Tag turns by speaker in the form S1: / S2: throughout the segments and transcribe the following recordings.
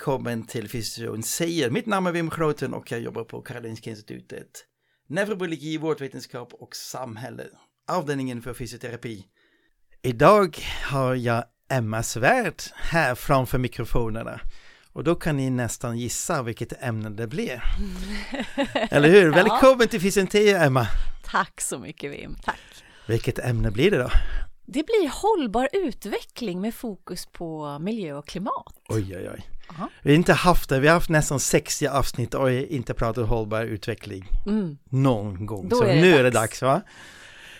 S1: välkommen till Fysioterapi säger. Mitt namn är Wim Groten och jag jobbar på Karolinska Institutet. Neurobiologi, vårdvetenskap och samhälle. Avdelningen för fysioterapi. Idag har jag Emma Svärd här framför mikrofonerna. Och då kan ni nästan gissa vilket ämne det blir. Eller hur? ja. Välkommen till Fysioterapi Emma!
S2: Tack så mycket Wim, tack!
S1: Vilket ämne blir det då?
S2: Det blir hållbar utveckling med fokus på miljö och klimat.
S1: Oj, oj, oj. Aha. Vi har inte haft det, vi har haft nästan 60 avsnitt och inte pratat hållbar utveckling mm. någon gång. Då Så är nu dags. är det dags va?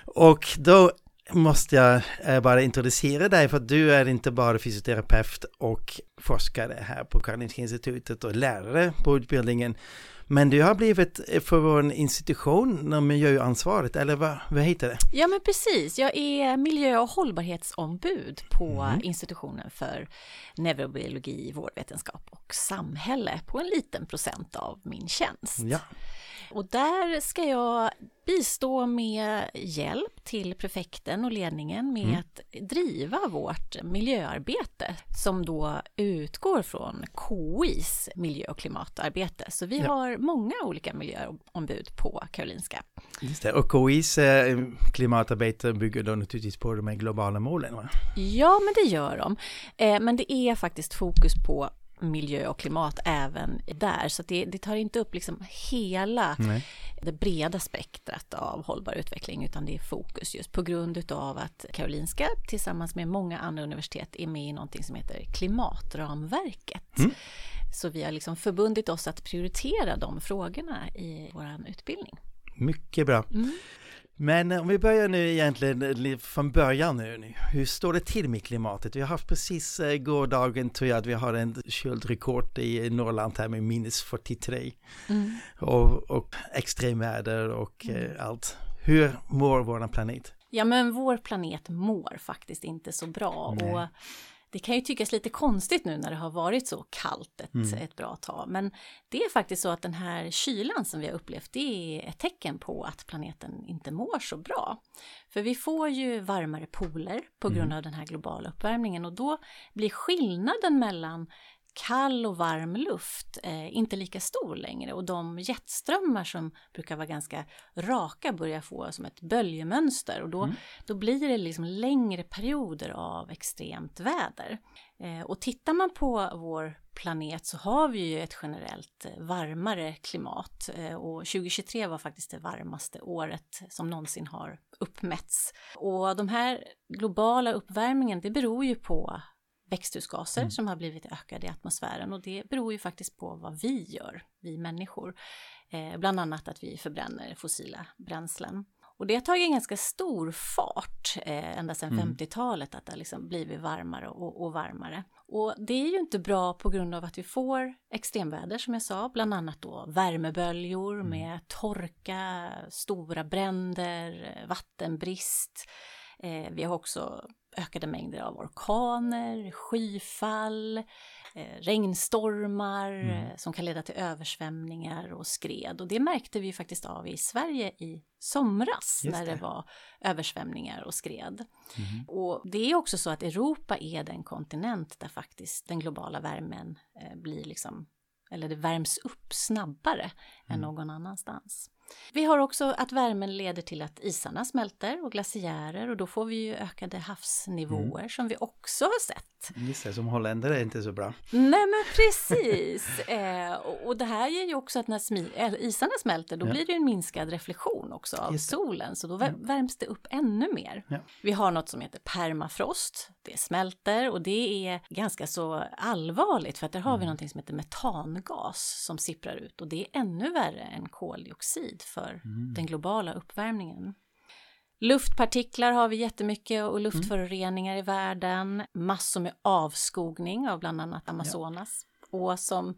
S1: Och då måste jag eh, bara introducera dig för att du är inte bara fysioterapeut och forskare här på Karolinska institutet och lärare på utbildningen men du har blivit eh, för vår institution miljöansvaret, eller vad, vad heter det?
S2: Ja men precis, jag är miljö och hållbarhetsombud på mm. institutionen för neurobiologi, vårdvetenskap och samhälle på en liten procent av min tjänst. Ja. Och där ska jag bistå med hjälp till prefekten och ledningen med mm. att driva vårt miljöarbete som då utgår från KIs miljö och klimatarbete. Så vi ja. har många olika miljöombud på Karolinska.
S1: Just det. Och KIs eh, klimatarbete bygger då naturligtvis på de här globala målen? Va?
S2: Ja, men det gör de. Eh, men det är faktiskt fokus på miljö och klimat även där. Så det, det, tar inte upp liksom hela Nej. det breda spektrat av hållbar utveckling utan det är fokus just på grund av att Karolinska tillsammans med många andra universitet är med i någonting som heter klimatramverket. Mm. Så vi har liksom förbundit oss att prioritera de frågorna i vår utbildning.
S1: Mycket bra. Mm. Men om vi börjar nu egentligen från början nu. Hur står det till med klimatet? Vi har haft precis eh, gårdagen tror jag att vi har en köldrekord i Norrland här med minus 43. Mm. Och, och extremväder och mm. Eh, allt. Hur mår vår planet?
S2: Ja men vår planet mår faktiskt inte så bra. Nej. Och det kan ju tyckas lite konstigt nu när det har varit så kallt ett, mm. ett bra tag. Men det är faktiskt så att den här kylan som vi har upplevt, det är ett tecken på att planeten inte mår så bra. För vi får ju varmare poler på grund mm. av den här globala uppvärmningen och då blir skillnaden mellan kall och varm luft eh, inte lika stor längre och de jetströmmar som brukar vara ganska raka börjar få som ett böljemönster och då, mm. då blir det liksom längre perioder av extremt väder. Eh, och tittar man på vår planet så har vi ju ett generellt eh, varmare klimat eh, och 2023 var faktiskt det varmaste året som någonsin har uppmätts. Och de här globala uppvärmningen det beror ju på växthusgaser mm. som har blivit ökade i atmosfären och det beror ju faktiskt på vad vi gör, vi människor. Eh, bland annat att vi förbränner fossila bränslen. Och det har tagit en ganska stor fart eh, ända sedan mm. 50-talet att det har liksom blivit varmare och, och, varmare. Och det är ju inte bra på grund av att vi får extremväder som jag sa, bland annat då värmeböljor mm. med torka, stora bränder, vattenbrist. Eh, vi har också ökade mängder av orkaner, skyfall, eh, regnstormar mm. Eh, som kan leda till översvämningar och skred. Och det märkte vi faktiskt av i Sverige i somras när det. var översvämningar och skred. Mm. Och det är också så att Europa är den kontinent där faktiskt den globala värmen eh, blir liksom, eller det värms upp snabbare mm. än någon annanstans. Vi har också att värmen leder till att isarna smälter och glaciärer och då får vi ju ökade havsnivåer mm. som vi också har sett.
S1: Just det, som holländare är inte så bra.
S2: Nej men precis! eh, och, och, det här ger ju också att när smi- äh, isarna smälter då ja. blir det en minskad reflektion också av solen så då värms det upp ännu mer. Ja. Vi har något som heter permafrost, det smälter och det är ganska så allvarligt för att där har mm. vi någonting som heter metangas som sipprar ut och det är ännu värre än koldioxid för mm. den globala uppvärmningen. Luftpartiklar har vi jättemycket och luftföroreningar mm. i världen. Massor med avskogning av bland annat Amazonas. Ja. Och som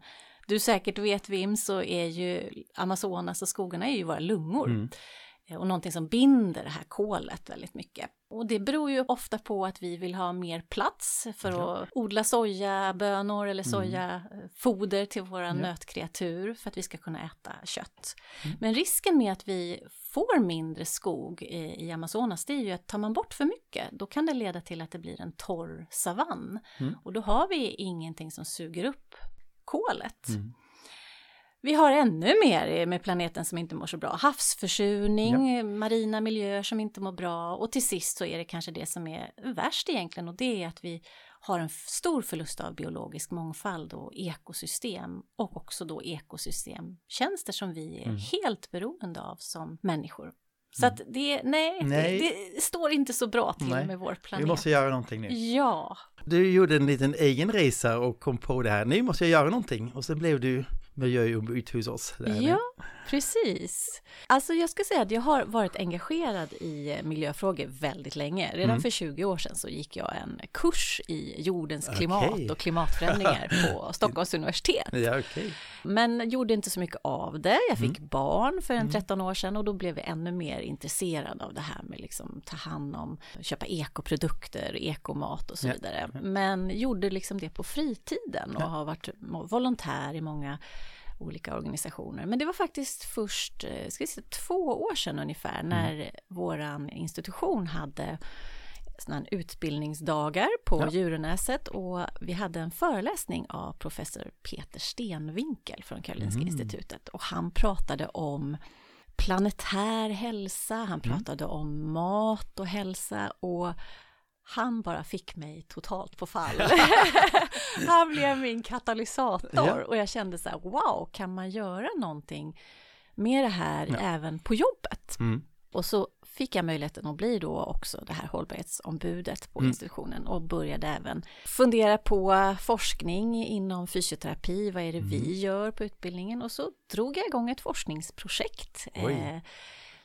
S2: du säkert vet Wim så är ju Amazonas och skogarna är ju våra lungor. Mm. Eh, och någonting som binder det här kolet väldigt mycket. Och det beror ju ofta på att vi vill ha mer plats för ja. att odla sojabönor eller mm. sojafoder till våra ja. nötkreatur för att vi ska kunna äta kött. Mm. Men risken med att vi får mindre skog i, i, Amazonas det är ju att tar man bort för mycket då kan det leda till att det blir en torr savann. Mm. Och då har vi ingenting som suger upp kolet. Mm. Vi har ännu mer med planeten som inte mår så bra. Havsförsurning, ja. marina miljöer som inte mår bra och till sist så är det kanske det som är värst egentligen och det är att vi har en stor förlust av biologisk mångfald och ekosystem och också då ekosystemtjänster som vi är mm. helt beroende av som människor. Så att det, nej, nej. Det, det, står inte så bra till nej. med vår planet.
S1: Vi måste göra någonting nu.
S2: Ja.
S1: Du gjorde en liten egen resa och kom på det här, nu måste jag göra någonting och sen blev du miljöombud hos oss.
S2: Ja, precis. Alltså jag ska säga att jag har varit engagerad i miljöfrågor väldigt länge. Redan mm. för 20 år sedan så gick jag en kurs i jordens klimat okay. och klimatförändringar på Stockholms universitet.
S1: Ja, okay.
S2: Men gjorde inte så mycket av det. Jag fick mm. barn för en 13 mm. år sedan och då blev jag ännu mer intresserad av det här med liksom ta hand om, köpa ekoprodukter, ekomat och så ja. vidare. Men gjorde liksom det på fritiden och ja. har varit volontär i många olika organisationer. Men det var faktiskt först eh, ska säga, två år sedan ungefär mm. när mm. våran institution hade såna utbildningsdagar på ja. Djurenäset och vi hade en föreläsning av professor Peter Stenvinkel från Karolinska mm. institutet och han pratade om planetär hälsa, han mm. pratade mm. om mat och hälsa och han bara fick mig totalt på fall. han blev min katalysator och jag kände så här, wow, kan man göra någonting med det här ja. även på jobbet? Mm. Och så fick jag möjligheten att bli då också det här hållbarhetsombudet på mm. institutionen och började även fundera på forskning inom fysioterapi. Vad är det mm. vi gör på utbildningen? Och så drog jag igång ett forskningsprojekt. Eh,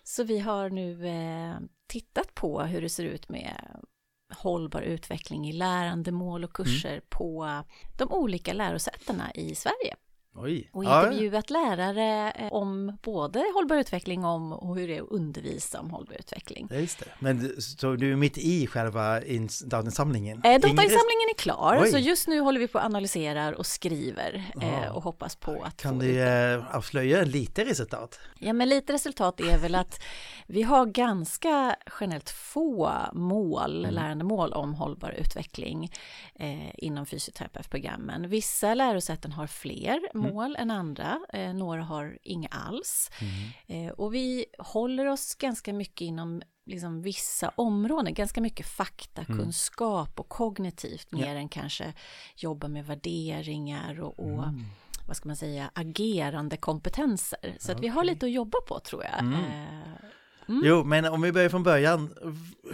S2: så vi har nu eh, tittat på hur det ser ut med hållbar utveckling i lärandemål och kurser mm. på de olika lärosätena i Sverige.
S1: Oj.
S2: Och intervjuat ja. lärare eh, om både hållbar utveckling om och hur det är att undervisa om hållbar utveckling.
S1: Just det. Men så du är mitt i själva datainsamlingen?
S2: Eh, datainsamlingen är klar, Oj. så just nu håller vi på att analysera och skriver eh, och hoppas på att
S1: Kan du eh, avslöja lite resultat?
S2: Ja, men lite resultat är väl att vi har ganska generellt få mål, mm. lärandemål om hållbar utveckling eh, inom fysioterapeutprogrammen. Vissa lärosäten har fler mm. Mål än andra, eh, några har inga alls. Mm. Eh, och vi håller oss ganska mycket inom liksom vissa områden, ganska mycket faktakunskap mm. och kognitivt mer ja. än kanske jobba med värderingar och, och mm. vad ska man säga, agerande kompetenser. Så att vi har lite att jobba på tror jag. Mm. Eh,
S1: Mm. Jo, men om vi börjar från början,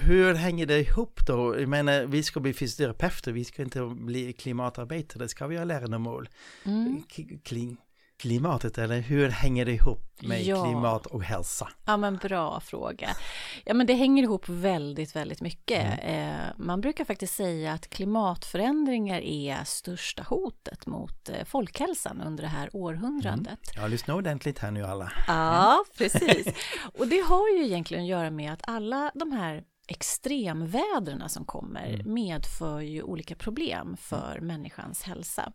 S1: hur hänger det ihop då? Jag menar, vi ska bli fysioterapeuter, vi ska inte bli klimatarbetare, ska vi ha lärandemål? Mm klimatet eller hur hänger det ihop med ja. klimat och hälsa?
S2: Ja men bra fråga. Ja men det hänger ihop väldigt, väldigt mycket. Mm. Eh, man brukar faktiskt säga att klimatförändringar är största hotet mot eh, folkhälsan under det här århundradet.
S1: Mm. Ja, lyssna ordentligt här nu alla.
S2: Ja, precis. Och det har ju egentligen att göra med att alla de här extremvädren som kommer mm. medför ju olika problem för människans hälsa.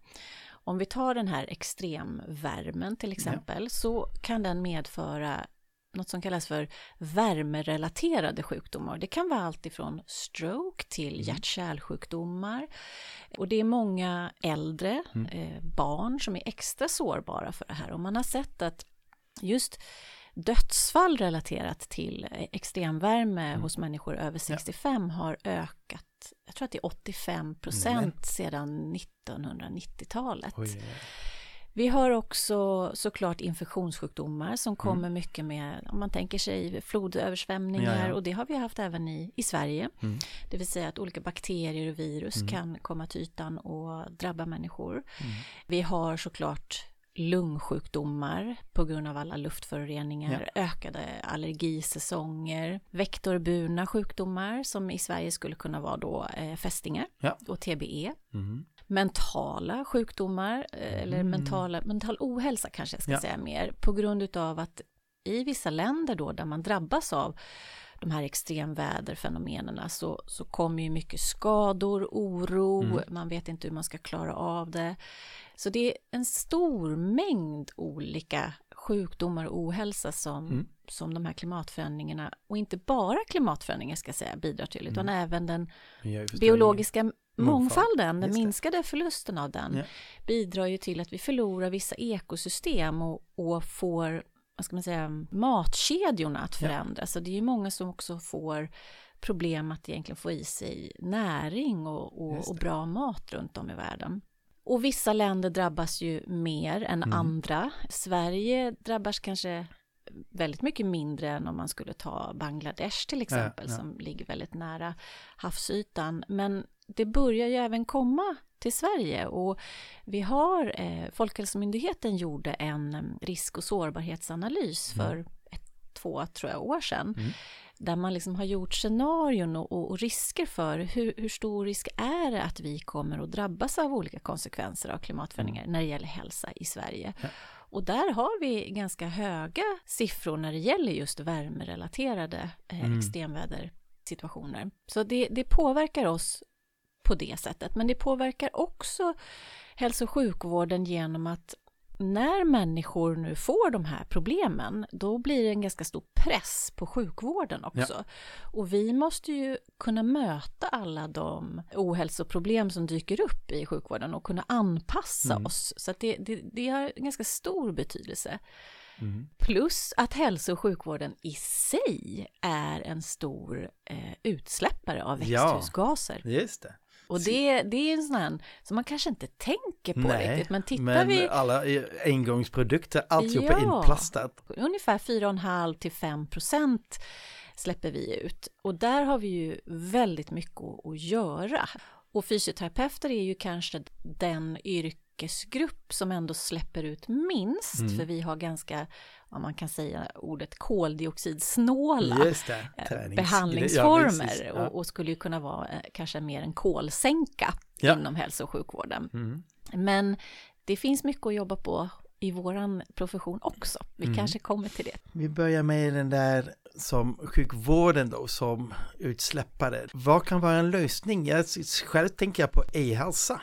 S2: Om vi tar den här extremvärmen till exempel ja. så kan den medföra något som kallas för värmerelaterade sjukdomar. Det kan vara allt ifrån stroke till mm. hjärt-kärlsjukdomar. Och det är många äldre mm. eh, barn som är extra sårbara för det här. Och man har sett att just dödsfall relaterat till extremvärme mm. hos människor över 65 ja. har ökat jag tror att det är 85 procent sedan 1990-talet. Vi har också såklart infektionssjukdomar som mm. kommer mm. mycket med, om man tänker sig flodöversvämningar ja, ja. och det har vi haft även i, i Sverige. Mm. Det vill säga att olika bakterier och virus mm. kan komma till ytan och drabba människor. Mm. Vi har såklart lungsjukdomar på grund av alla luftföroreningar, ja. ökade allergisäsonger, vektorburna sjukdomar som i Sverige skulle kunna vara då eh, fästingar ja. och TBE. Mm. Mentala sjukdomar, eh, eller mm. mentala, mental ohälsa kanske jag ska ja. säga mer, på grund utav att i vissa länder då där man drabbas av de här extremväderfenomenen så, så kommer ju mycket skador, oro, mm. man vet inte hur man ska klara av det. Så det är en stor mängd olika sjukdomar och ohälsa som, mm. som de här klimatförändringarna och inte bara klimatförändringar ska jag säga bidrar till utan mm. även den biologiska mångfalden, den minskade förlusten av den ja. bidrar ju till att vi förlorar vissa ekosystem och, och får vad ska man säga, matkedjorna att förändras. Ja. Så det är ju många som också får problem att egentligen få i sig näring och, och, och bra mat runt om i världen. Och vissa länder drabbas ju mer än mm. andra. Sverige drabbas kanske väldigt mycket mindre än om man skulle ta Bangladesh till exempel ja, ja. som ligger väldigt nära havsytan. Men det börjar ju även komma till Sverige och vi har, eh, Folkhälsomyndigheten gjorde en mm, risk och sårbarhetsanalys mm. för ett, två, tror jag, år sedan. Mm. Där man liksom har gjort scenarion och, och, och risker för hur, hur, stor risk är det att vi kommer att drabbas av olika konsekvenser av klimatförändringar mm. när det gäller hälsa i Sverige. Ja. Och där har vi ganska höga siffror när det gäller just värmerelaterade eh, mm. extremvädersituationer. Så det, det påverkar oss på det sättet. Men det påverkar också hälso och sjukvården genom att när människor nu får de här problemen, då blir det en ganska stor press på sjukvården också. Ja. Och vi måste ju kunna möta alla de ohälsoproblem som dyker upp i sjukvården och kunna anpassa mm. oss. Så det, det, det har ganska stor betydelse. Mm. Plus att hälso och sjukvården i sig är en stor eh, utsläppare av växthusgaser.
S1: Ja, just det.
S2: Och det, det är en sån här som man kanske inte tänker på Nej, riktigt. Men tittar
S1: men
S2: vi...
S1: alla engångsprodukter, alltihopa ja, inplastat.
S2: Ungefär 4,5 till 5 procent släpper vi ut. Och där har vi ju väldigt mycket att göra. Och fysioterapeuter är ju kanske den yrkesgrupp som ändå släpper ut minst, mm. för vi har ganska om man kan säga ordet koldioxidsnåla eh, behandlingsformer ja, ja. Och, och, skulle ju kunna vara eh, kanske mer en kolsänka ja. inom hälso och sjukvården. Mm. Men det finns mycket att jobba på i våran profession också. Vi mm. kanske kommer till det.
S1: Vi börjar med den där som sjukvården då som utsläppare. Vad kan vara en lösning? Jag, själv tänker jag på e-hälsa.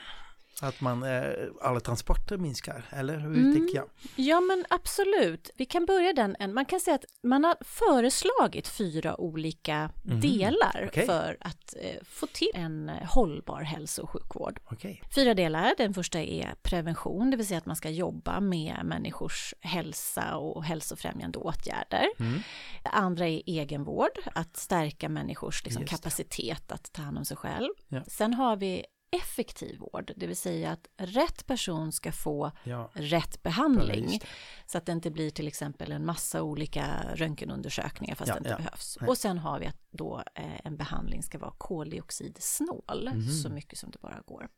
S1: Att man, eh, alla transporter minskar, eller hur mm. tänker jag?
S2: Ja men absolut, vi kan börja den, man kan säga att man har föreslagit fyra olika mm. delar okay. för att eh, få till en hållbar hälso och sjukvård. Okay. Fyra delar, den första är prevention, det vill säga att man ska jobba med människors hälsa och hälsofrämjande åtgärder. Mm. Det andra är egenvård, att stärka människors liksom, kapacitet att ta hand om sig själv. Ja. Sen har vi effektiv vård, det vill säga att rätt person ska få ja. rätt behandling. Så att det inte blir till exempel en massa olika röntgenundersökningar fast ja, det inte ja. behövs. Nej. Och sen har vi att då eh, en behandling ska vara koldioxidsnål mm. så mycket som det bara går.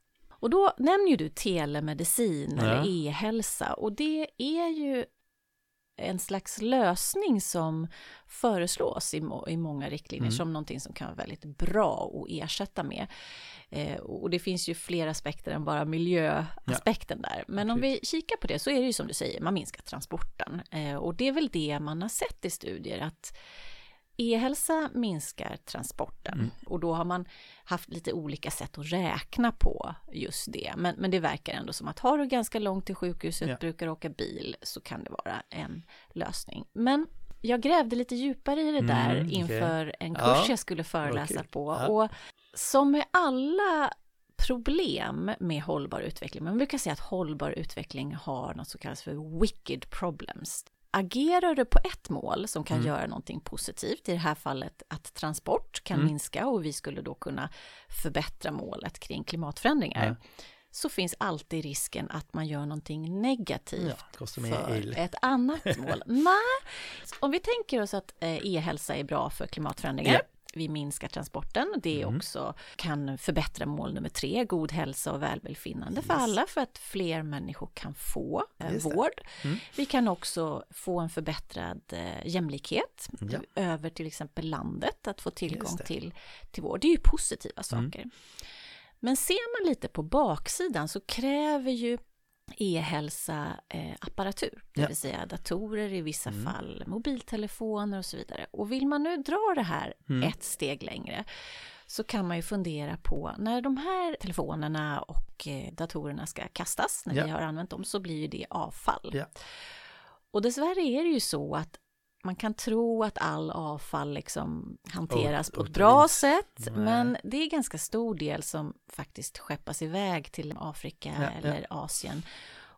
S2: Och då nämner ju du telemedicin eller e-hälsa och det är ju en slags lösning som föreslås i, må i många riktlinjer mm. som någonting som kan vara väldigt bra att ersätta med. Eh, och det finns ju fler aspekter än bara miljöaspekten ja. där. Men om vi kikar på det så är det ju som du säger, man minskar transporten. Eh, och det är väl det man har sett i studier att E-hälsa minskar transporten mm. och då har man haft lite olika sätt att räkna på just det. Men, men det verkar ändå som att har du ganska långt till sjukhuset, ja. brukar åka bil, så kan det vara en lösning. Men jag grävde lite djupare i det där mm, inför okay. en kurs ja. jag skulle föreläsa okay. på. Ja. Och som med alla problem med hållbar utveckling, man brukar säga att hållbar utveckling har något som kallas för wicked problems. Agerar du på ett mål som kan mm. göra någonting positivt, i det här fallet att transport kan mm. minska och vi skulle då kunna förbättra målet kring klimatförändringar, ja. så finns alltid risken att man gör någonting negativt ja, för el. ett annat mål. Nej, om vi tänker oss att eh, e-hälsa är bra för klimatförändringar, ja vi minskar transporten. Det mm. också kan förbättra mål nummer tre, god hälsa och välbefinnande yes. för alla för att fler människor kan få eh, vård. Mm. Vi kan också få en förbättrad eh, jämlikhet ja. över till exempel landet, att få tillgång till, till vård. Det är ju positiva mm. saker. Men ser man lite på baksidan så kräver ju e-hälsa-apparatur, eh, det ja. vill säga datorer i vissa mm. fall, mobiltelefoner och så vidare. Och vill man nu dra det här mm. ett steg längre så kan man ju fundera på när de här telefonerna och eh, datorerna ska kastas, när ja. vi har använt dem, så blir ju det avfall. Ja. Och dessvärre är det ju så att man kan tro att all avfall liksom hanteras oh, på ett bra sätt, Nej. men det är ganska stor del som faktiskt skeppas iväg till Afrika ja, eller ja. Asien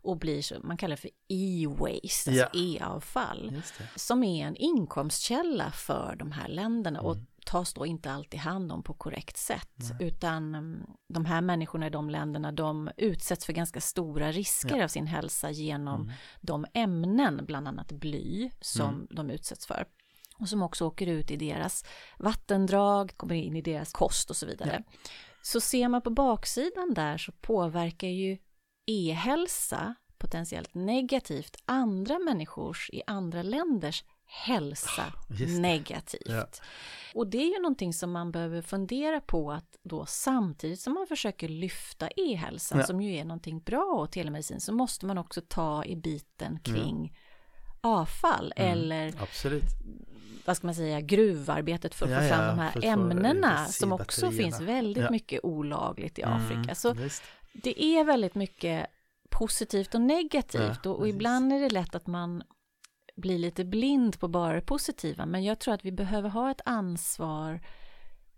S2: och blir så, man kallar det för e-waste, ja. alltså e-avfall, som är en inkomstkälla för de här länderna mm. och tas då inte alltid hand om på korrekt sätt, Nej. utan mm, de här människorna i de länderna, de utsätts för ganska stora risker ja. av sin hälsa genom mm. de ämnen, bland annat bly, som mm. de utsätts för och som också åker ut i deras vattendrag, kommer in i deras kost och så vidare. Ja. Så ser man på baksidan där så påverkar ju e-hälsa potentiellt negativt andra människors i andra länders hälsa negativt. Ja. Och det är ju någonting som man behöver fundera på att då samtidigt som man försöker lyfta e-hälsan ja. som ju är någonting bra och telemedicin så måste man också ta i biten kring mm. avfall mm, eller
S1: absolut.
S2: vad ska man säga gruvarbetet för att ja, få fram de här ämnena som också finns väldigt mycket olagligt i mm, Afrika. Så visst. det är väldigt mycket positivt och negativt och, och ibland är det lätt att man bli lite blind på bara det positiva, men jag tror att vi behöver ha ett ansvar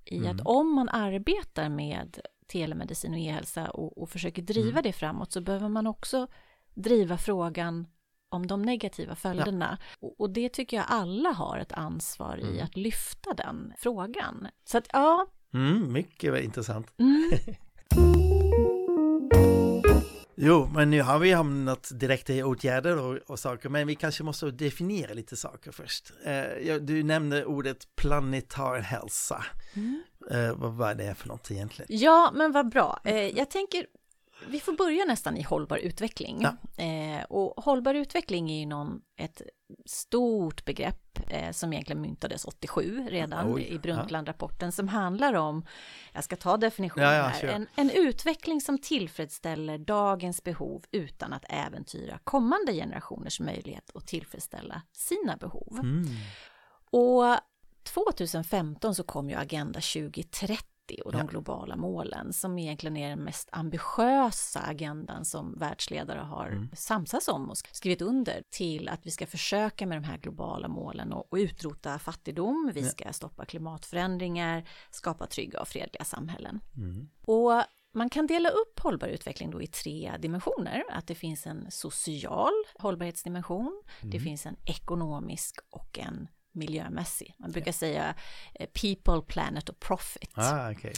S2: i mm. att om man arbetar med telemedicin och e-hälsa och, och försöker driva mm. det framåt så behöver man också driva frågan om de negativa följderna. Ja. Och, och, det tycker jag alla har ett ansvar mm. i att lyfta den frågan. Så att ja.
S1: Mm, mycket intressant. Jo, men nu har vi hamnat direkt i åtgärder och, och saker, men vi kanske måste definiera lite saker först. Eh, du nämnde ordet planetar hälsa. Mm. Eh, vad, är det för något egentligen?
S2: Ja, men vad bra. Eh, jag tänker vi får börja nästan i hållbar utveckling. Ja. Eh, och hållbar utveckling är ju någon, ett stort begrepp eh, som egentligen myntades 87 redan Oj, i Brundtland-rapporten ja. som handlar om, jag ska ta definitionen ja, här, en, en, utveckling som tillfredsställer dagens behov utan att äventyra kommande generationers möjlighet att tillfredsställa sina behov. Mm. Och 2015 så kom ju Agenda 2030 och de ja. globala målen som egentligen är den mest ambitiösa agendan som världsledare har mm. samsats om och skrivit under till att vi ska försöka med de här globala målen och, och utrota fattigdom, vi ska stoppa klimatförändringar, skapa trygga och fredliga samhällen. Mm. Och man kan dela upp hållbar utveckling då i tre dimensioner. Att det finns en social hållbarhetsdimension, mm. det finns en ekonomisk och en miljömässig. Man brukar säga eh, people, planet och profit.
S1: Ah, okay.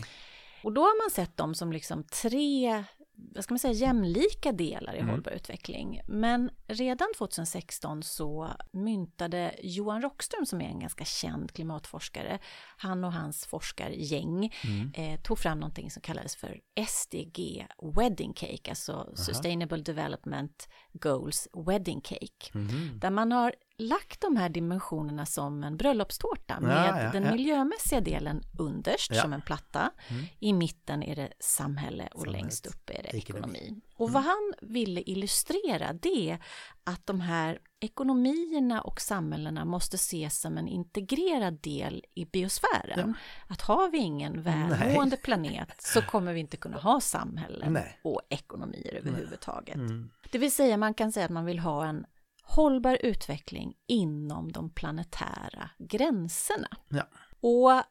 S2: Och då har man sett dem som liksom tre vad ska man säga, jämlika delar i mm. hållbar utveckling. Men redan 2016 så myntade Johan Rockström som är en ganska känd klimatforskare, han och hans forskargäng mm. eh, tog fram någonting som kallades för SDG Wedding Cake, alltså Aha. Sustainable Development Goals Wedding Cake. Mm. Där man har lagt de här dimensionerna som en bröllopstårta med ja, ja, den ja. miljömässiga delen underst som en platta. Mm. I mitten är det samhälle och Samhället. längst upp är det ekonomi. ekonomi. Och vad han ville illustrera det är att de här ekonomierna och samhällena måste ses som en integrerad del i biosfären. Att har vi ingen välmående planet så kommer vi inte kunna ha samhällen Nej. och ekonomier överhuvudtaget. Mm. Det vill säga man kan säga att man vill ha en hållbar utveckling inom de planetära gränserna.
S1: Ja.
S2: Och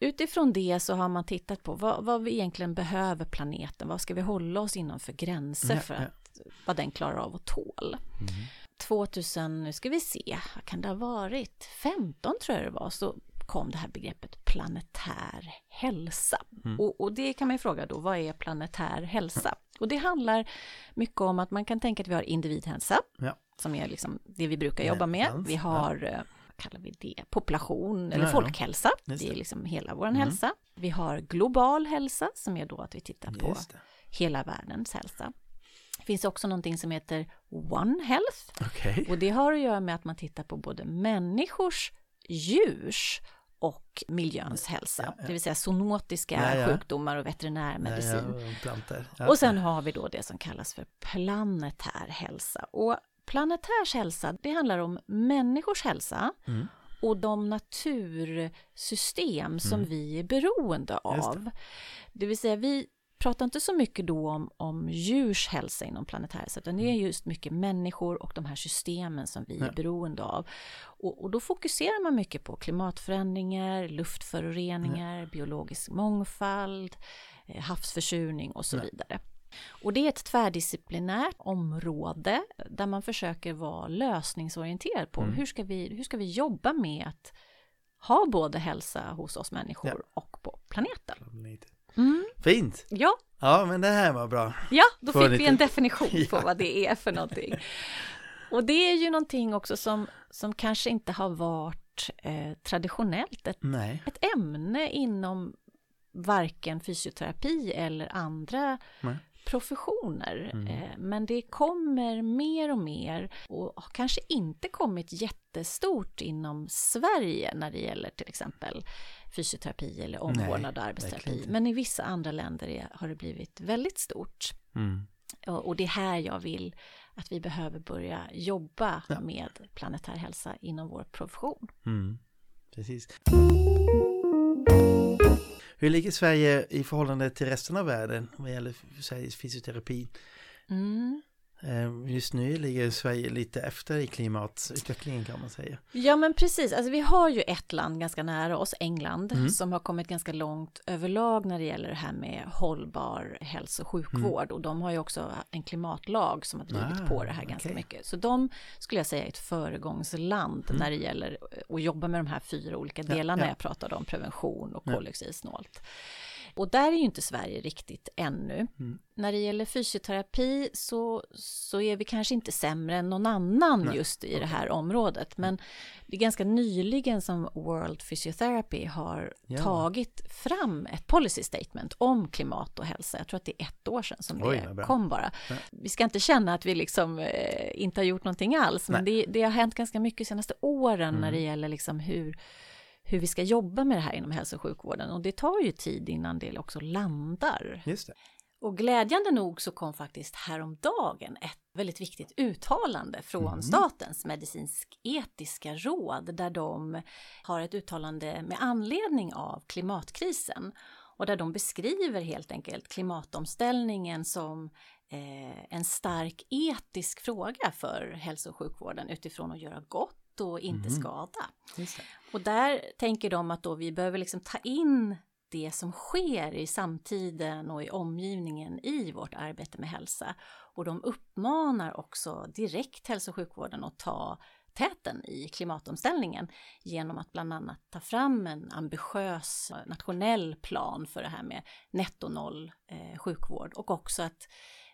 S2: utifrån det så har man tittat på vad, vad, vi egentligen behöver planeten, vad ska vi hålla oss inom för gränser ja, för att, vad den klarar av att tål. Mm. 2000, nu ska vi se, vad kan det ha varit, 15 tror jag det var, så kom det här begreppet planetär hälsa. Mm. Och, och, det kan man ju fråga då, vad är planetär hälsa? Och det handlar mycket om att man kan tänka att vi har individhälsa,
S1: ja.
S2: Som är liksom det vi brukar jobba med. Vi har. Eh, vad kallar vi det, population eller ja, folkhälsa, det. det. är liksom hela vår mm. hälsa. Vi har global hälsa, som är då att vi tittar på hela världens hälsa. Det finns också någonting som heter One Health.
S1: Okay.
S2: Och det har att göra med att man tittar på både människors, djurs och miljöns hälsa, ja, ja. det vill säga zoonotiska sjukdomar och veterinärmedicin. och sen har vi då det som kallas för planetär hälsa. Och planetärs hälsa, det handlar om människors hälsa mm. och de natursystem som mm. vi är beroende av. Det. det vill säga vi pratar inte så mycket då om, om djurs hälsa inom planetär hälsa, utan det är mm. just mycket människor och de här systemen som vi ja. är beroende av. Och, och, då fokuserar man mycket på klimatförändringar, luftföroreningar, ja. biologisk mångfald, eh, havsförsurning och så ja. vidare. Och det är ett tvärdisciplinärt område där man försöker vara lösningsorienterad på mm. hur, ska vi, hur ska vi jobba med att ha både hälsa hos oss människor ja. och på planeten.
S1: Mm. Fint!
S2: Ja.
S1: Ja, men det här var bra.
S2: Ja, då fick vi en definition på vad det är för någonting. Och det är ju någonting också som, som kanske inte har varit eh, traditionellt ett, ett ämne inom varken fysioterapi eller andra Nej professioner. Mm. Eh, men det kommer mer och mer och har kanske inte kommit jättestort inom Sverige när det gäller till exempel fysioterapi eller omvårdnad och arbetsterapi. Men i vissa andra länder har det blivit väldigt stort. Mm. Och det är här jag vill att vi behöver börja jobba ja. med planetär hälsa inom vår profession. Mm.
S1: Precis. Hur ligger Sverige i förhållande till resten av världen vad gäller fysioterapi? Mm. Ehm, just nu ligger Sverige lite efter i klimatutvecklingen kan man säga.
S2: Ja men precis, alltså vi har ju ett land ganska nära oss, England, mm. som har kommit ganska långt överlag när det gäller det här med hållbar hälso och sjukvård. Mm. Och de har ju också en klimatlag som har drivit ah, på det här ganska okay. mycket. Så de skulle jag säga är ett föregångsland mm. när det gäller att jobba med de här fyra olika delarna ja, ja. jag pratade om, prevention och koldioxidsnålt. Ja. Och där är ju inte Sverige riktigt ännu. Mm. När det gäller fysioterapi så, så är vi kanske inte sämre än någon annan Nej. just i okay. det här området. Men det är ganska nyligen som World Physiotherapy har ja. tagit fram ett policy statement om klimat och hälsa. Jag tror att det är ett år sedan som Oj, det kom bara. Ja. Vi ska inte känna att vi liksom eh, inte har gjort någonting alls, men det, det, har hänt ganska mycket de senaste åren mm. när det gäller liksom hur hur vi ska jobba med det här inom hälso och sjukvården och det tar ju tid innan det också landar.
S1: Just det.
S2: Och glädjande nog så kom faktiskt häromdagen ett väldigt viktigt uttalande från mm. Statens medicinsk-etiska råd där de har ett uttalande med anledning av klimatkrisen och där de beskriver helt enkelt klimatomställningen som eh, en stark etisk fråga för hälso och sjukvården utifrån att göra gott och inte mm. skada. Och där tänker de att då vi behöver liksom ta in det som sker i samtiden och i omgivningen i vårt arbete med hälsa. Och de uppmanar också direkt hälso och sjukvården att ta täten i klimatomställningen genom att bland annat ta fram en ambitiös nationell plan för det här med netto noll eh, sjukvård och också att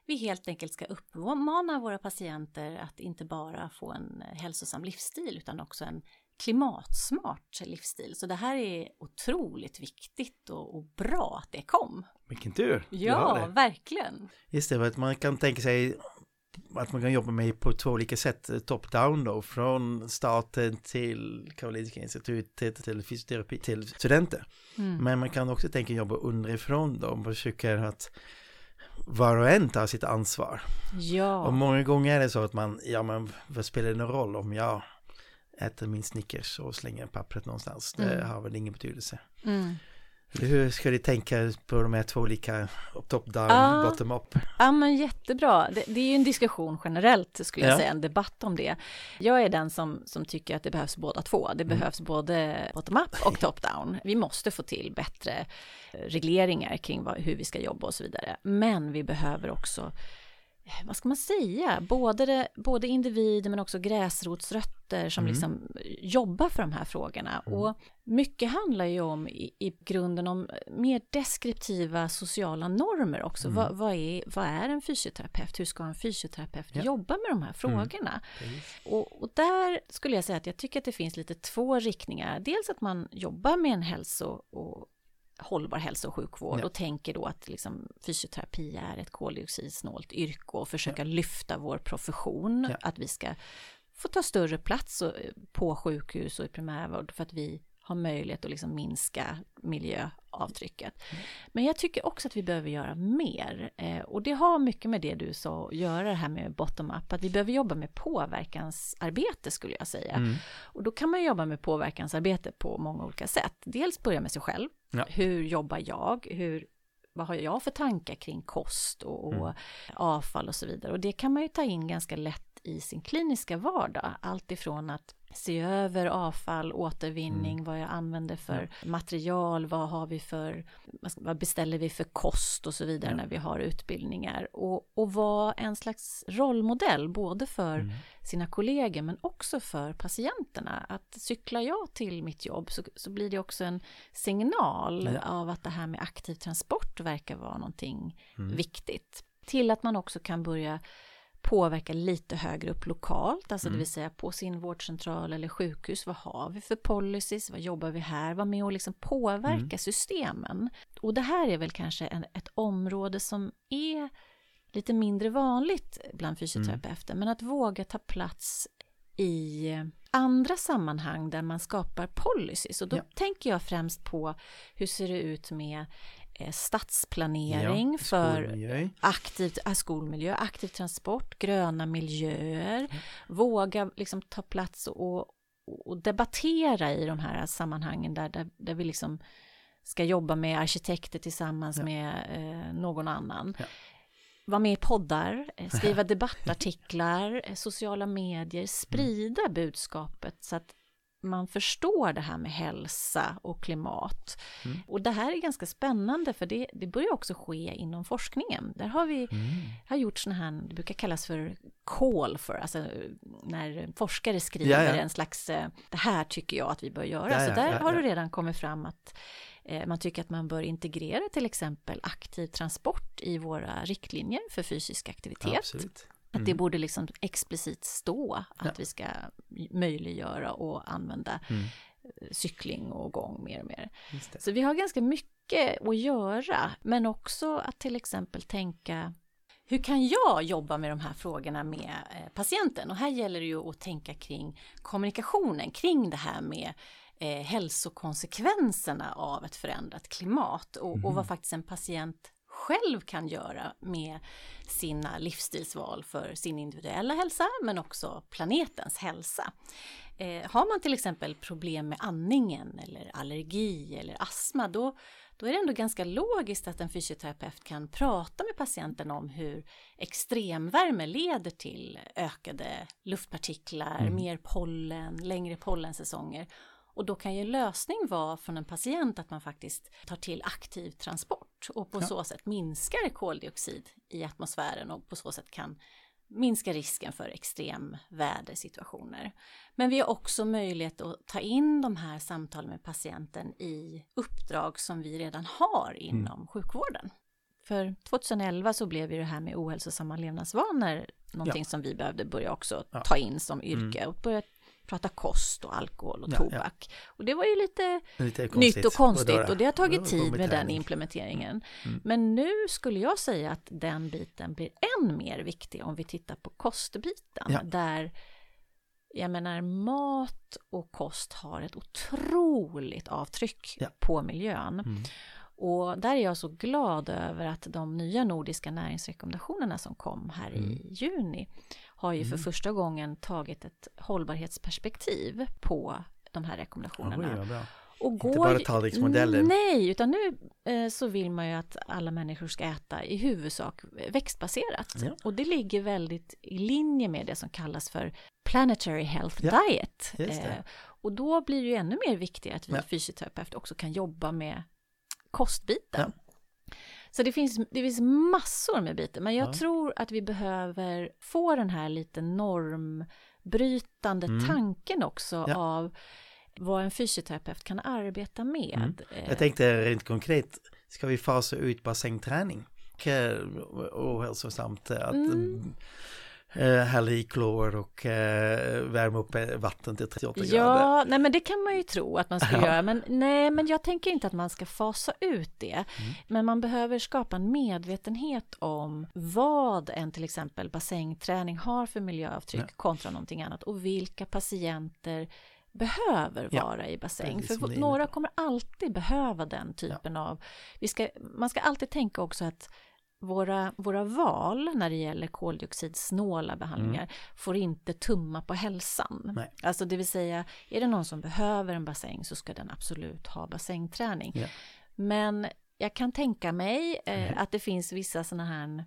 S2: vi helt enkelt ska uppmana våra patienter att inte bara få en hälsosam livsstil utan också en klimatsmart livsstil. Så det här är otroligt viktigt och, och bra att det kom.
S1: Vilken tur!
S2: Ja, verkligen!
S1: Just det, att man kan tänka sig att man kan jobba med på två olika sätt, top-down då, från staten till Karolinska institutet till fysioterapi till studenter. Mm. Men man kan också tänka jobba underifrån då, och försöker att var och en tar sitt ansvar.
S2: Ja.
S1: Och många gånger är det så att man, ja men vad spelar det någon roll om jag äter min Snickers och slänger pappret någonstans? Det mm. har väl ingen betydelse. Mm. Hur ska du tänka på de här två olika top-down, ja, bottom-up?
S2: Ja men jättebra. Det, det, är ju en diskussion generellt skulle jag ja. säga, en debatt om det. Jag är den som, som tycker att det behövs båda två. Det mm. behövs både bottom-up och top-down. Vi måste få till bättre regleringar kring vad, hur vi ska jobba och så vidare. Men vi behöver också vad ska man säga, både, det, både individer men också gräsrotsrötter som mm. liksom jobbar för de här frågorna. Mm. Och mycket handlar ju om i, i, grunden om mer deskriptiva sociala normer också. Mm. Vad, vad, är, vad är en fysioterapeut? Hur ska en fysioterapeut ja. jobba med de här frågorna? Mm. Och, och, där skulle jag säga att jag tycker att det finns lite två riktningar. Dels att man jobbar med en hälso och hållbar hälso och sjukvård ja. och tänker då att liksom, fysioterapi är ett koldioxidsnålt yrke och försöka ja. lyfta vår profession, ja. att vi ska få ta större plats på sjukhus och i primärvård för att vi har möjlighet att liksom minska miljöavtrycket. Mm. Men jag tycker också att vi behöver göra mer eh, och det har mycket med det du sa att göra det här med bottom-up, att vi behöver jobba med påverkansarbete skulle jag säga. Mm. Och då kan man jobba med påverkansarbete på många olika sätt. Dels börja med sig själv. Ja. Hur jobbar jag? Hur vad har jag för tankar kring kost och, och mm. avfall och så vidare. Och det kan man ju ta in ganska lätt i sin kliniska vardag. Allt ifrån att se över avfall, återvinning, mm. vad jag använder för ja. material, vad har vi för, vad beställer vi för kost och så vidare ja. när vi har utbildningar. Och, och vara en slags rollmodell, både för mm. sina kollegor men också för patienterna. Att cyklar jag till mitt jobb så, så blir det också en signal ja. av att det här med aktiv transport verkar vara någonting mm. viktigt. Till att man också kan börja påverka lite högre upp lokalt, alltså mm. det vill säga på sin vårdcentral eller sjukhus. Vad har vi för policies? Vad jobbar vi här? Var med och liksom påverka mm. systemen. Och det här är väl kanske en, ett område som är lite mindre vanligt bland fysioterapeuter, mm. men att våga ta plats i andra sammanhang där man skapar policies. Och då ja. tänker jag främst på hur ser det ut med stadsplanering ja, för skolmiljö. Aktivt, äh, skolmiljö, aktiv transport, gröna miljöer, mm. våga liksom ta plats och, och debattera i de här sammanhangen där, där, där vi liksom ska jobba med arkitekter tillsammans ja. med eh, någon annan. Ja. Vara med i poddar, eh, skriva debattartiklar, eh, sociala medier, sprida mm. budskapet så att man förstår det här med hälsa och klimat. Mm. Och det här är ganska spännande för det, det börjar också ske inom forskningen. Där har vi mm. har gjort sådana här, det brukar kallas för call for, alltså när forskare skriver ja, ja. en slags, eh, det här tycker jag att vi bör göra. Ja, Så där har det redan kommit fram att eh, man tycker att man bör integrera till exempel aktiv transport i våra riktlinjer för fysisk aktivitet. Absolut. Att det mm. borde liksom explicit stå att ja. vi ska möjliggöra och använda mm. Eh, cykling och gång mer och mer. Så vi har ganska mycket att göra, men också att till exempel tänka hur kan jag jobba med de här frågorna med eh, patienten? Och här gäller det ju att tänka kring kommunikationen, kring det här med eh, hälsokonsekvenserna av ett förändrat klimat och, mm. och vad faktiskt en patient själv kan göra med sina livsstilsval för sin individuella hälsa men också planetens hälsa. Eh, har man till exempel problem med andningen eller allergi eller astma då, då är det ändå ganska logiskt att en fysioterapeut kan prata med patienten om hur extremvärme leder till ökade luftpartiklar, mm. mer pollen, längre pollensäsonger och då kan ju en lösning vara från en patient att man faktiskt tar till aktiv transport och på ja. så sätt minskar koldioxid i atmosfären och på så sätt kan minska risken för extremvädersituationer. Men vi har också möjlighet att ta in de här samtalen med patienten i uppdrag som vi redan har mm. inom mm. sjukvården. För 2011 så blev ju det här med ohälsosamma levnadsvanor någonting ja. som vi behövde börja också ja. ta in som yrke mm. och börja prata kost och alkohol och ja, tobak. Ja. Och det var ju lite, lite nytt och konstigt och, och det har tagit tid med den implementeringen. Mm. Men nu skulle jag säga att den biten blir än mer viktig om vi tittar på kostbiten. Ja. Där jag menar mat och kost har ett otroligt avtryck på miljön. Mm. Och där är jag så glad över att de nya nordiska näringsrekommendationerna som kom här mm. i juni har ju för mm. första gången tagit ett hållbarhetsperspektiv på de här rekommendationerna.
S1: Ja, och går, Inte bara tallriksmodellen.
S2: Nej, utan nu eh, så vill man ju att alla människor ska äta i huvudsak växtbaserat. Ja. Och det ligger väldigt i linje med det som kallas för Planetary Health ja, Diet. Eh, och då blir det ju ännu mer viktigt att vi ja. fysioterapeuter också kan jobba med kostbiten. Så det finns, det finns massor med bitar, men jag ja. tror att vi behöver få den här lite normbrytande mm. tanken också ja. av vad en fysioterapeut kan arbeta med. Mm.
S1: Jag tänkte rent konkret, ska vi fasa ut bassängträning? Ohälsosamt att mm eh, hälla i klor och eh, värma upp eh, vatten till 38
S2: ja, grader. Ja, nej men det kan man ju tro att man ska ja. göra, men nej, men jag tänker inte att man ska fasa ut det. Mm. Men man behöver skapa en medvetenhet om vad en till exempel bassängträning har för miljöavtryck ja. kontra någonting annat och vilka patienter behöver vara ja, i bassäng. För några kommer alltid behöva den typen ja. av... Vi ska, man ska alltid tänka också att våra, våra val när det gäller koldioxidsnåla behandlingar mm. får inte tumma på hälsan. Nej. Alltså det vill säga, är det någon som behöver en bassäng så ska den absolut ha bassängträning. Ja. Men jag kan tänka mig eh, mm. att det finns vissa sådana här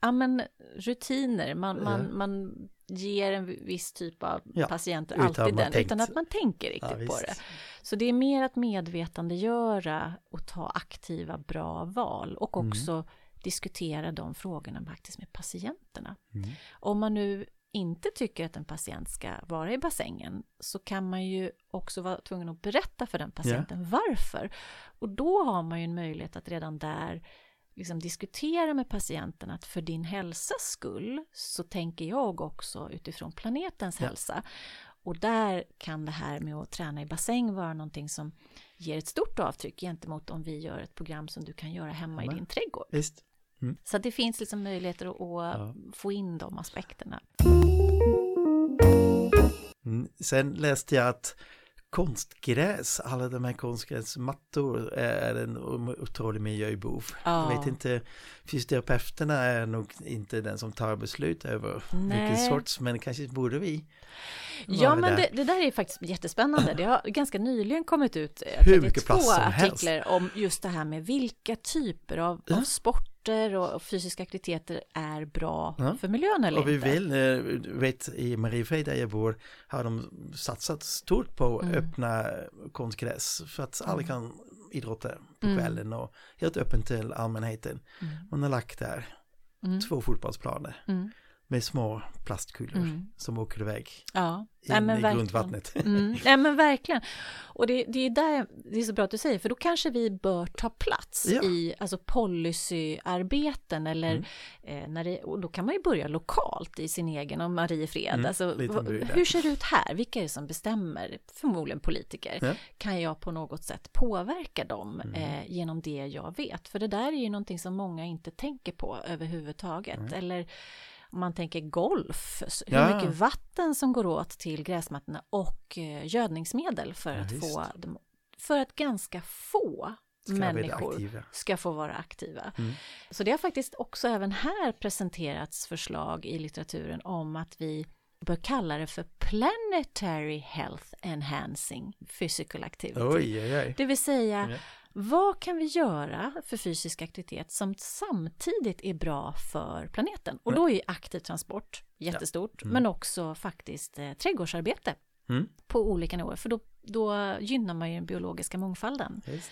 S2: ja, men, rutiner. Man, man, man ger en viss typ av ja, patienter alltid den, tänkt. utan att man tänker riktigt ja, på det. Så det är mer att medvetandegöra och ta aktiva, bra val och mm. också mm. Diskutera de frågorna faktiskt med patienterna. Mm. Om man nu inte tycker att en patient ska vara i bassängen så kan man ju också vara tvungen att berätta för den patienten yeah. varför. Och då har man ju en möjlighet att redan där liksom diskutera med patienten att för din hälsas skull så tänker jag också utifrån planetens ja. hälsa. Och där kan det här med att träna i bassäng vara någonting som ger ett stort avtryck gentemot om vi gör ett program som du kan göra hemma ja. i din trädgård.
S1: Visst.
S2: Mm. Så det finns liksom möjligheter att, ja. få in de aspekterna.
S1: Mm. Sen läste jag att konstgräs, alla de här konstgräsmattor är en otrolig miljöbov. Ja. Jag vet inte, fysioterapeuterna är nog inte den som tar beslut över Nej. vilken sorts, men kanske borde vi.
S2: Ja, men det, det, där är faktiskt jättespännande. Det har ganska nyligen kommit ut eh, Hur mycket två artiklar helst. om just det här med vilka typer av, ja. av sport sporter och fysiska aktiviteter är bra ja. för miljön eller
S1: och vi inte. vill, eh, vet i Mariefred där jag bor har de satsat stort på mm. öppna konstgräs för att alla mm. kan idrotta på mm. kvällen och helt öppen till allmänheten. Mm. Man har lagt där två fotbollsplaner. Med små plastkulor mm. som åker iväg
S2: ja.
S1: in Nej, i grundvattnet.
S2: Mm. Nej men verkligen. Och det, det, är där, det är så bra att du säger, för då kanske vi bör ta plats ja. i alltså policyarbeten eller mm. eh, när det, och då kan man ju börja lokalt i sin egen och Mariefred. Mm. Alltså, hur ser det ut här? Vilka är det som bestämmer? Förmodligen politiker. Ja. Kan jag på något sätt påverka dem mm. eh, genom det jag vet? För det där är ju någonting som många inte tänker på överhuvudtaget. Eller om man tänker golf, hur ja. mycket vatten som går åt till gräsmattorna och eh, gödningsmedel för ja, att få för att ganska få ska människor ska få vara aktiva. Mm. Så det har faktiskt också även här presenterats förslag i litteraturen om att vi bör kalla det för Planetary Health Enhancing Physical Activity.
S1: Oj, oj, oj.
S2: Det vill säga. Vad kan vi göra för fysisk aktivitet som samtidigt är bra för planeten? Och då är aktiv transport jättestort, ja. mm. men också faktiskt eh, trädgårdsarbete mm. på olika nivåer, för då, då gynnar man ju den biologiska mångfalden. Just.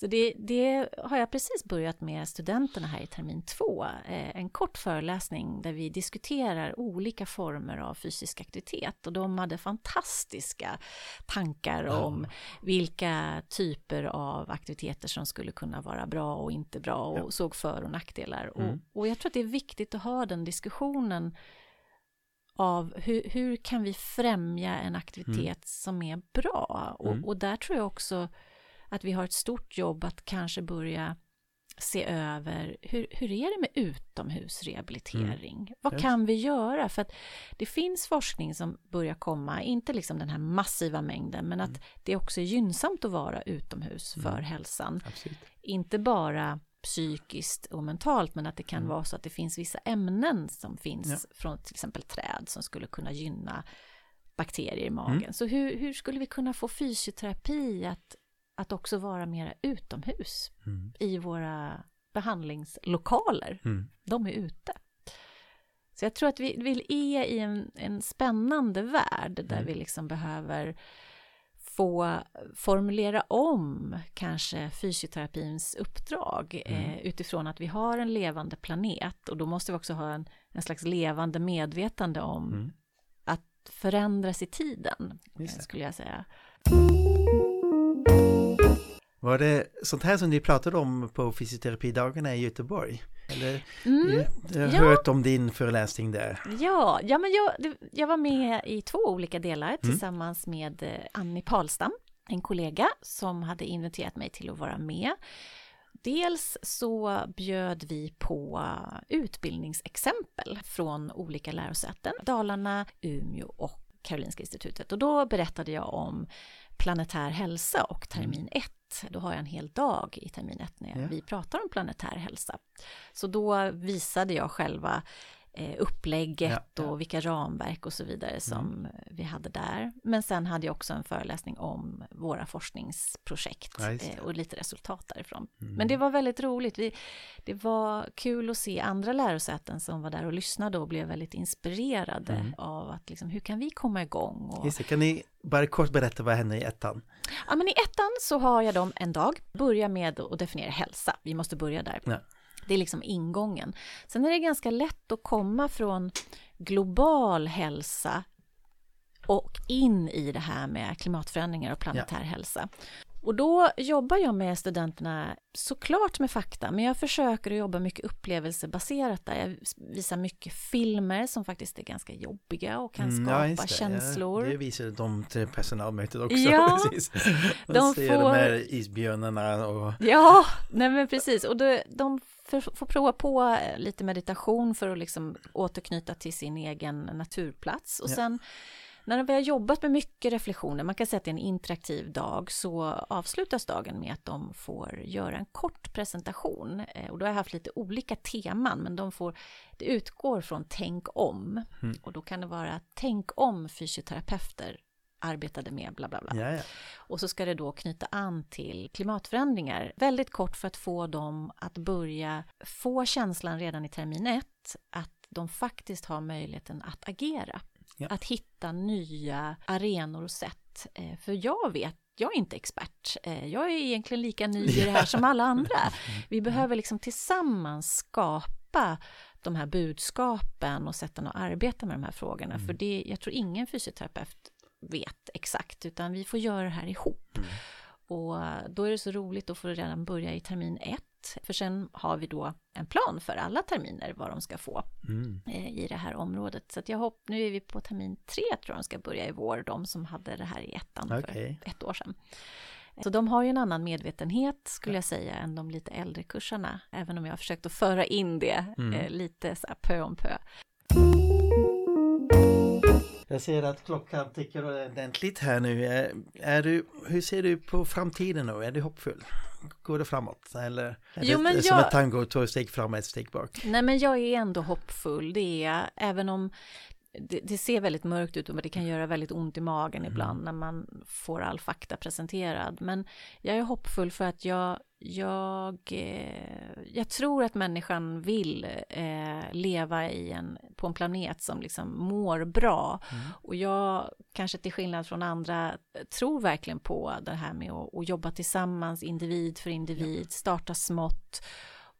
S2: Så det, det, har jag precis börjat med studenterna här i termin två. Eh, en kort föreläsning där vi diskuterar olika former av fysisk aktivitet och de hade fantastiska tankar ja. om vilka typer av aktiviteter som skulle kunna vara bra och inte bra och ja. såg för och nackdelar. Mm. Och, och jag tror att det är viktigt att ha den diskussionen av hur, hur kan vi främja en aktivitet mm. som är bra? Och, mm. och där tror jag också att vi har ett stort jobb att kanske börja se över hur, hur är det med utomhusrehabilitering? Mm. Vad kan vi göra? För att det finns forskning som börjar komma, inte liksom den här massiva mängden, men att mm. det också är gynnsamt att vara utomhus mm. för hälsan. Absolut. Inte bara psykiskt och mentalt, men att det kan mm. vara så att det finns vissa ämnen som finns ja. från till exempel träd som skulle kunna gynna bakterier i magen. Mm. Så hur, hur skulle vi kunna få fysioterapi att att också vara mera utomhus mm. i våra behandlingslokaler. Mm. De är ute. Så jag tror att vi, vi är i en, en spännande värld där mm. vi liksom behöver få formulera om kanske fysioterapins uppdrag mm. eh, utifrån att vi har en levande planet och då måste vi också ha en, en slags levande medvetande om mm. att förändras i tiden, skulle jag säga.
S1: Var det sånt här som ni pratade om på fysioterapidagarna i Göteborg? Eller, mm, jag har ja. hört om din föreläsning där.
S2: Ja, ja men jag, jag var med i två olika delar mm. tillsammans med eh, Annie Palstam, en kollega som hade inviterat mig till att vara med. Dels så bjöd vi på utbildningsexempel från olika lärosäten, Dalarna, Umeå och Karolinska institutet. Och då berättade jag om planetär hälsa och termin 1 mm då har jag en hel dag i termin 1 när ja. vi pratar om planetär hälsa. Så då visade jag själva eh, upplägget ja, och vilka ramverk och så vidare som mm. vi hade där. Men sen hade jag också en föreläsning om våra forskningsprojekt eh, och lite resultat därifrån. Mm. Men det var väldigt roligt. Vi, det var kul att se andra lärosäten som var där och lyssnade och blev väldigt inspirerade mm. av att liksom, hur kan vi komma igång? Och...
S1: Just det, kan ni bara kort berätta vad händer i ettan?
S2: Ja, men i ettan så har jag dem en dag, börja med att definiera hälsa. Vi måste börja där. Ja. Det är liksom ingången. Sen är det ganska lätt att komma från global hälsa och in i det här med klimatförändringar och planetär ja. hälsa. Och då jobbar jag med studenterna såklart med fakta, men jag försöker att jobba mycket upplevelsebaserat där. Jag visar mycket filmer som faktiskt är ganska jobbiga och kan skapa mm, ja, känslor.
S1: Ja, det visar de till personalmötet också. Ja, precis. de ser får... de här isbjörnarna och...
S2: Ja, nej men precis. Och då, de får prova på lite meditation för att liksom återknyta till sin egen naturplats. Och ja. sen när vi har jobbat med mycket reflektioner, man kan säga att det är en interaktiv dag, så avslutas dagen med att de får göra en kort presentation. Eh, och då har jag haft lite olika teman, men de får, det utgår från tänk om. Mm. Och då kan det vara tänk om fysioterapeuter arbetade med bla bla bla. Jaja. Och så ska det då knyta an till klimatförändringar. Väldigt kort för att få dem att börja få känslan redan i termin ett att de faktiskt har möjligheten att agera. Ja. Att hitta nya arenor och sätt. Eh, för jag vet jag är inte expert. Eh, jag är egentligen lika ny i det här som alla andra. Vi behöver liksom tillsammans skapa de här budskapen och sätten att arbeta med de här frågorna. Mm. För det, jag tror ingen fysioterapeut vet exakt, utan vi får göra det här ihop. Mm. Och då är det så roligt att få redan börja i termin ett för sen har vi då en plan för alla terminer vad de ska få mm. Eh, i det här området. Så jag hoppas, nu är vi på termin tre tror jag de ska börja i vår, de som hade det här i ettan okay. för ett år sedan. Så de har ju en annan medvetenhet skulle jag säga än de lite äldre kursarna, även om jag har försökt att föra in det mm. eh, lite så här pö om pö.
S1: Jag ser att klockan tickar ordentligt här nu. Är, är du, hur ser du på framtiden nu? Är du hoppfull? Går det framåt? Eller är jo, det som jag... ett tango, två steg fram och ett steg bak?
S2: Nej, men jag är ändå hoppfull. Det är jag, även om det, det, ser väldigt mörkt ut och det kan göra väldigt ont i magen mm. ibland när man får all fakta presenterad. Men jag är hoppfull för att jag, jag, eh, jag tror att människan vill eh, leva i en, på en planet som liksom mår bra. Mm. Och jag, kanske till skillnad från andra, tror verkligen på det här med att, att jobba tillsammans, individ för individ, starta smått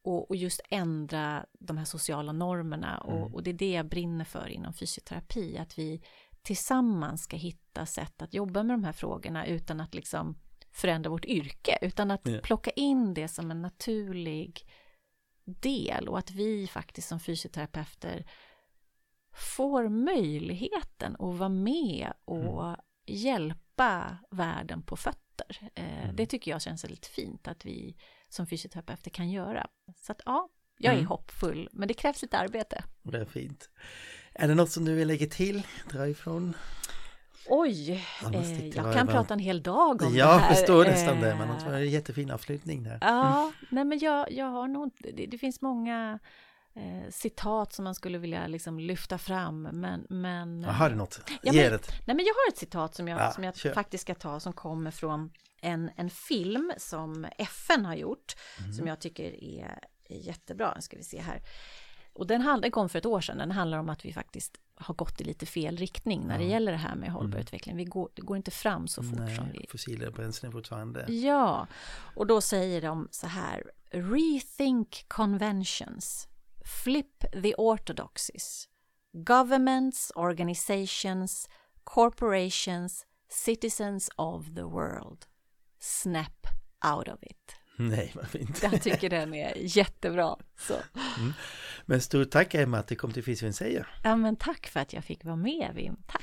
S2: och, och, just ändra de här sociala normerna. Mm. Och, och, det är det jag brinner för inom fysioterapi, att vi tillsammans ska hitta sätt att jobba med de här frågorna utan att liksom förändra vårt yrke, utan att yeah. plocka in det som en naturlig del och att vi faktiskt som fysioterapeuter får möjligheten att vara med och mm. hjälpa världen på fötter. Eh, mm. Det tycker jag känns väldigt fint att vi som fysioterapeuter kan göra. Så att ja, jag är mm. hoppfull, men det krävs lite arbete.
S1: Det är fint. Är det något som du vill lägga till, dra ifrån?
S2: Oj, eh, jag kan prata en hel dag om
S1: jag
S2: det här.
S1: Jag förstår nästan det, men det var en jättefin avslutning där.
S2: Ja, mm. nej men jag, jag har nog, det, det finns många eh, citat som man skulle vilja liksom lyfta fram, men... men
S1: har du något? Ja, Ge det.
S2: Nej, men jag har ett citat som jag, ja, som jag faktiskt ska ta som kommer från en, en film som FN har gjort, mm. som jag tycker är, är jättebra. Nu ska vi se här. Och den, hand, den kom för ett år sedan. Den handlar om att vi faktiskt har gått i lite fel riktning när ja. det gäller det här med hållbar mm. utveckling. Vi går, det går inte fram så fort
S1: Nej,
S2: som vi...
S1: fossila bränslen fortfarande.
S2: Ja, och då säger de så här. Rethink conventions. Flip the orthodoxies. Governments, organizations, corporations, citizens of the world. Snap out of it.
S1: Nej, vad fint.
S2: Jag tycker den är jättebra. Så. Mm.
S1: Men stort tack Emma att du kom till Fysion säger.
S2: Ja, men tack för att jag fick vara med Wim. Tack.